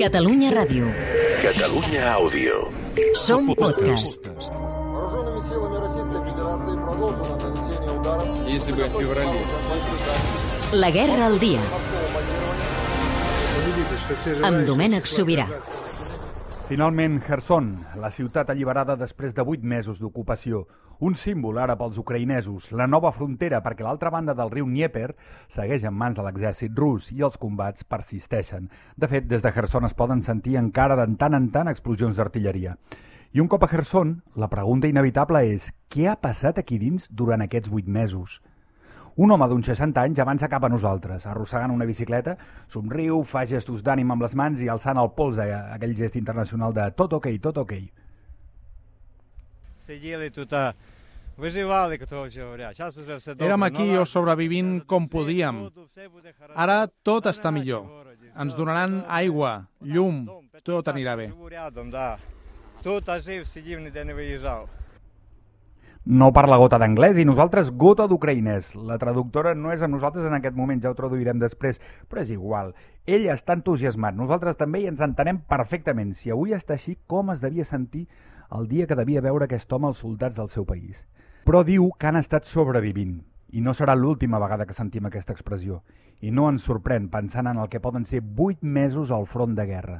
Catalunya Ràdio. Catalunya Àudio. Som podcast. Вооруженными силами Российской Федерации продолжено нанесение ударов Если бы в феврале. La guerra al dia. Amb Domènec Sobirà. Finalment, Kherson, la ciutat alliberada després de vuit mesos d'ocupació. Un símbol ara pels ucraïnesos, la nova frontera perquè l'altra banda del riu Dnieper segueix en mans de l'exèrcit rus i els combats persisteixen. De fet, des de Kherson es poden sentir encara de tant en tant explosions d'artilleria. I un cop a Kherson, la pregunta inevitable és què ha passat aquí dins durant aquests vuit mesos? Un home d'uns 60 anys avança cap a nosaltres, arrossegant una bicicleta, somriu, fa gestos d'ànim amb les mans i alçant el polze, aquell gest internacional de tot ok, tot ok. Сиділи тут, а, виживали, коротше говоря. Зараз уже все добре. Érem aquí наладжено, o sobrevivint все com до всіх podíem. воду, все буде хорошо. Ara tot Та està не millor. наші городі, Ens все. donaran aigua, llum, Дом, tot п'ятиэтажний, anirà bé. Живу рядом, да. Тут а жив, сидів, ніде не виїжджав. No parla gota d'anglès i nosaltres gota d'ucraïnès. La traductora no és amb nosaltres en aquest moment, ja ho traduirem després, però és igual. Ell està entusiasmat, nosaltres també i ens entenem perfectament. Si avui està així, com es devia sentir el dia que devia veure aquest home als soldats del seu país. Però diu que han estat sobrevivint. I no serà l'última vegada que sentim aquesta expressió. I no ens sorprèn pensant en el que poden ser vuit mesos al front de guerra.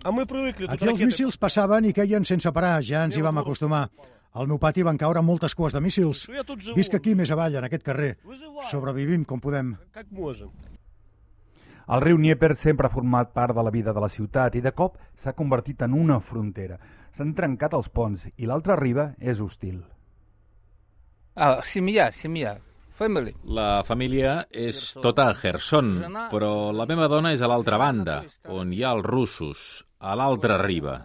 Aquí els míssils passaven i queien sense parar, ja ens hi vam acostumar. Al meu pati van caure moltes cues de míssils. Visc aquí més avall, en aquest carrer. Sobrevivim com podem. El riu Dnieper sempre ha format part de la vida de la ciutat i de cop s'ha convertit en una frontera. S'han trencat els ponts i l'altra riba és hostil. А, сім'я, сім'я. Family. La família és tota a Kherson, però la meva dona és a l'altra banda, on hi ha els russos, a l'altra riba.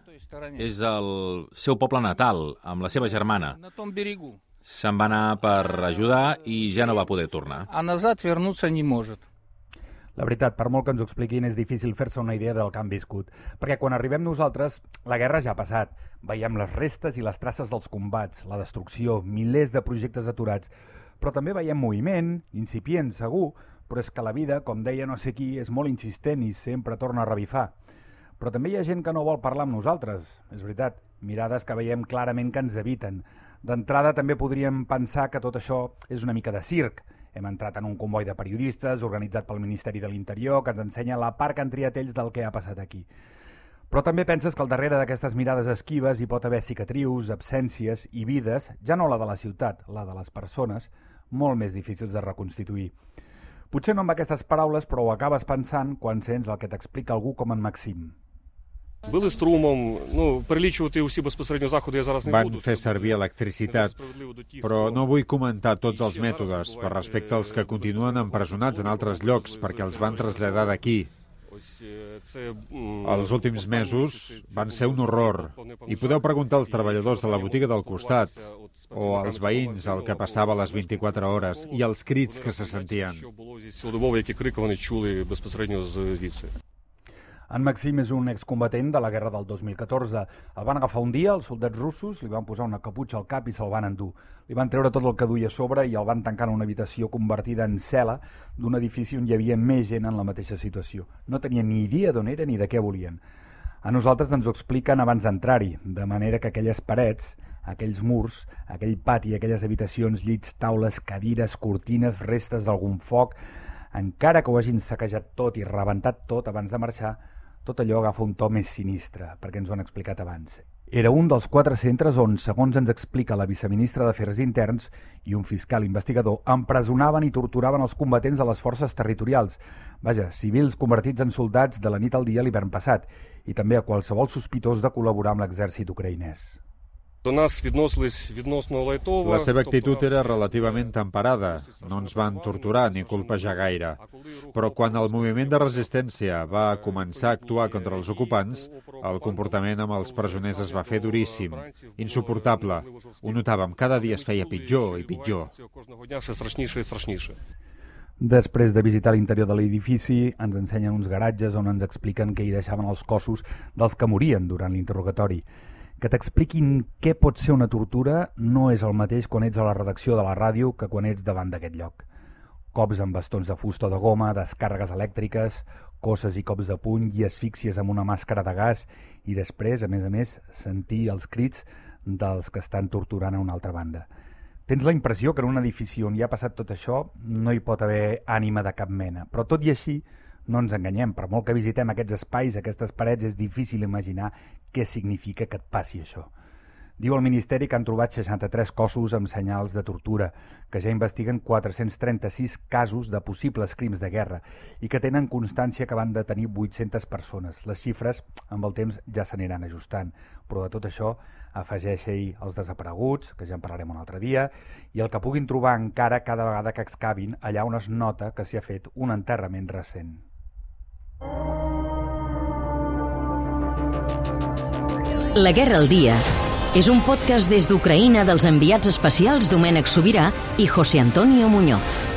És el seu poble natal, amb la seva germana. На том берегу. Se'n va anar per ajudar i ja no va poder tornar. А назад вернуться не может. La veritat, per molt que ens ho expliquin, és difícil fer-se una idea del que han viscut. Perquè quan arribem nosaltres, la guerra ja ha passat. Veiem les restes i les traces dels combats, la destrucció, milers de projectes aturats. però també veiem moviment, incipient, segur, però és que la vida, com deia no sé qui, és molt insistent i sempre torna a revifar. Però també hi ha gent que no vol parlar amb nosaltres, és veritat. Mirades que veiem clarament que ens eviten. D'entrada també podríem pensar que tot això és una mica de circ. Hem entrat en un comboi de periodistes organitzat pel Ministeri de l'Interior que ens ensenya la part que han triat ells del que ha passat aquí. Però també penses que al darrere d'aquestes mirades esquives hi pot haver cicatrius, absències i vides, ja no la de la ciutat, la de les persones, molt més difícils de reconstituir. Potser no amb aquestes paraules, però ho acabes pensant quan sents el que t'explica algú com en Maxim. Били струмом, ну, перелічувати усі безпосередньо заходи я зараз не Van буду. fer servir electricitat, però no vull comentar tots els mètodes per respecte als que continuen empresonats en altres llocs perquè els van traslladar d'aquí. els últims mesos van ser un horror i podeu preguntar als treballadors de la botiga del costat o als veïns el que passava a les 24 hores i els crits que se sentien. En Maxim és un excombatent de la guerra del 2014. El van agafar un dia, els soldats russos, li van posar una caputxa al cap i se'l van endur. Li van treure tot el que duia a sobre i el van tancar en una habitació convertida en cel·la d'un edifici on hi havia més gent en la mateixa situació. No tenien ni idea d'on era ni de què volien. A nosaltres ens ho expliquen abans d'entrar-hi, de manera que aquelles parets, aquells murs, aquell pati, aquelles habitacions, llits, taules, cadires, cortines, restes d'algun foc, encara que ho hagin saquejat tot i rebentat tot abans de marxar, tot allò agafa un to més sinistre, perquè ens ho han explicat abans. Era un dels quatre centres on, segons ens explica la viceministra d'Afers Interns i un fiscal investigador, empresonaven i torturaven els combatents de les forces territorials. Vaja, civils convertits en soldats de la nit al dia l'hivern passat, i també a qualsevol sospitós de col·laborar amb l'exèrcit ucraïnès. До нас відносились відносно лайтово. La seva actitud тобто era нас- relativament temperada, no ens van torturar ni colpejar gaire. Però quan el moviment de resistència va començar a actuar contra els ocupants, el comportament amb els presoners es va fer duríssim, insuportable. Ho notàvem, cada dia es feia pitjor i pitjor. Кожного дня все страшніше і страшніше. Després de visitar l'interior de l'edifici, ens ensenyen uns garatges on ens expliquen que hi deixaven els cossos dels que morien durant l'interrogatori. Que t'expliquin què pot ser una tortura no és el mateix quan ets a la redacció de la ràdio que quan ets davant d'aquest lloc. cops amb bastons de fusta o de goma, descàrregues elèctriques, cosses i cops de puny i asfíxies amb una màscara de gas i després, a més a més, sentir els crits dels que estan torturant a una altra banda. Tens la impressió que en un edifici on hi ha passat tot això no hi pot haver ànima de cap mena, però tot i així no ens enganyem, per molt que visitem aquests espais, aquestes parets, és difícil imaginar què significa que et passi això. Diu el Ministeri que han trobat 63 cossos amb senyals de tortura, que ja investiguen 436 casos de possibles crims de guerra i que tenen constància que van detenir 800 persones. Les xifres, amb el temps, ja s'aniran ajustant. Però de tot això afegeix-hi els desapareguts, que ja en parlarem un altre dia, i el que puguin trobar encara cada vegada que excavin allà on es nota que s'hi ha fet un enterrament recent. La guerra al dia és un podcast des d'Ucraïna dels enviats especials Domènec Sobirà i José Antonio Muñoz.